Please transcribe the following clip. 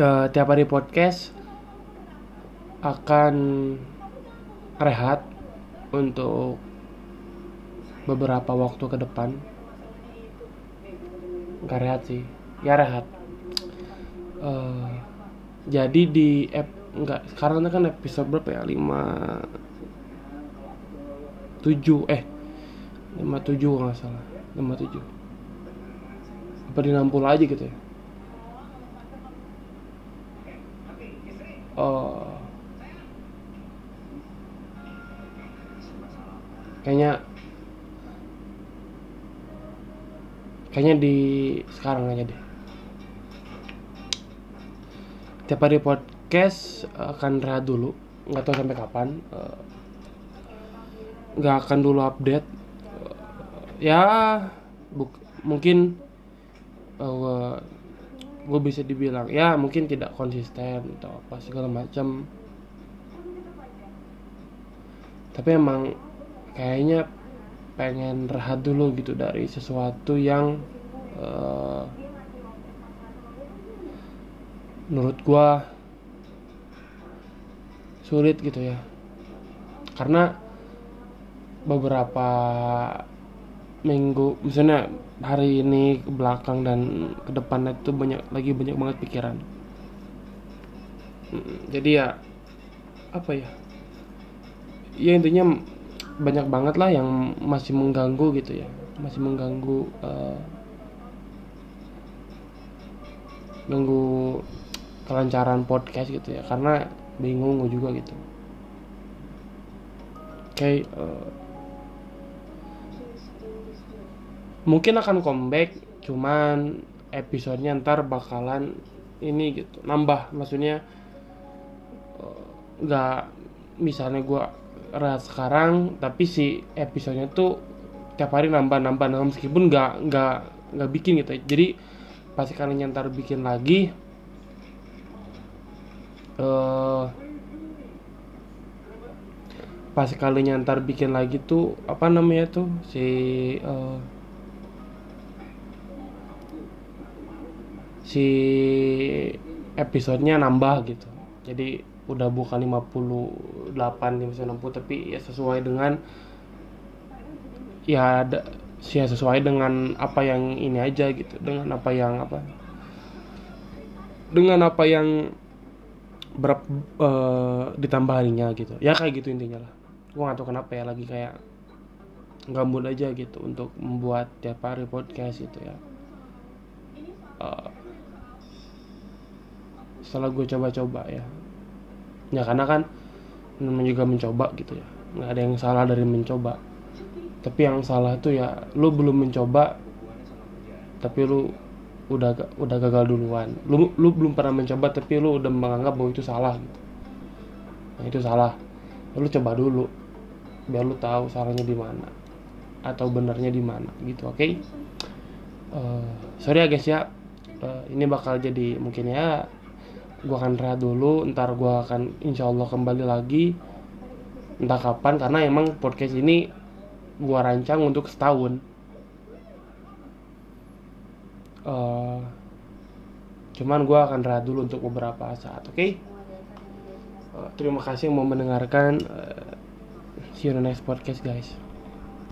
uh, tiap hari podcast akan rehat untuk beberapa waktu ke depan. Nggak rehat sih ya rehat. Uh, jadi di app nggak sekarang kan episode berapa ya? Lima tujuh eh lima tujuh nggak salah. Lima tujuh. Apa di 60 aja gitu ya oh. Kayaknya kayaknya di sekarang aja deh. Tiap hari podcast akan rehat dulu. Nggak tahu sampai kapan. Eh, nggak akan dulu update. Eh, ya buk, mungkin uh, gue bisa dibilang ya mungkin tidak konsisten atau apa segala macam. Tapi emang kayaknya pengen rehat dulu gitu dari sesuatu yang uh, menurut gua sulit gitu ya. Karena beberapa minggu misalnya hari ini ke belakang dan ke depan itu banyak lagi banyak banget pikiran. Mm, jadi ya apa ya? Ya intinya banyak banget lah yang masih mengganggu gitu ya. Masih mengganggu eh, ganggu kelancaran podcast gitu ya. Karena bingung juga gitu. Oke eh, mungkin akan comeback cuman episodenya ntar bakalan ini gitu nambah. Maksudnya eh, nggak misalnya gua rehat sekarang tapi si episodenya tuh tiap hari nambah nambah nambah. Meskipun nggak nggak nggak bikin gitu. Jadi pasti kalian ntar bikin lagi eh pas kalinya ntar bikin lagi tuh apa namanya tuh? Si eh, si episodenya nambah gitu. Jadi udah bukan 58 60 tapi ya sesuai dengan ya ada ya sesuai dengan apa yang ini aja gitu. Dengan apa yang apa dengan apa yang berapa eh, ditambah harinya gitu. Ya kayak gitu intinya lah. Gua nggak tahu kenapa ya lagi kayak gambut aja gitu untuk membuat tiap hari podcast gitu ya. Eh, setelah gue coba-coba ya. Ya karena kan namanya juga mencoba gitu ya. Nggak ada yang salah dari mencoba. Tapi yang salah tuh ya lu belum mencoba tapi lu udah udah gagal duluan. Lu lu belum pernah mencoba tapi lu udah menganggap bahwa itu salah gitu. Nah itu salah. Lu coba dulu biar lu tahu salahnya di mana atau benernya di mana gitu oke? Eh, sorry ya guys ya. Eh, ini bakal jadi mungkin ya gua akan rehat dulu ntar gua akan insya Allah kembali lagi. Entah kapan karena emang podcast ini gua rancang untuk setahun. Eh, cuman gua akan rehat dulu untuk beberapa saat oke? Eh, terima kasih yang mau mendengarkan. Eh, see you in the next podcast guys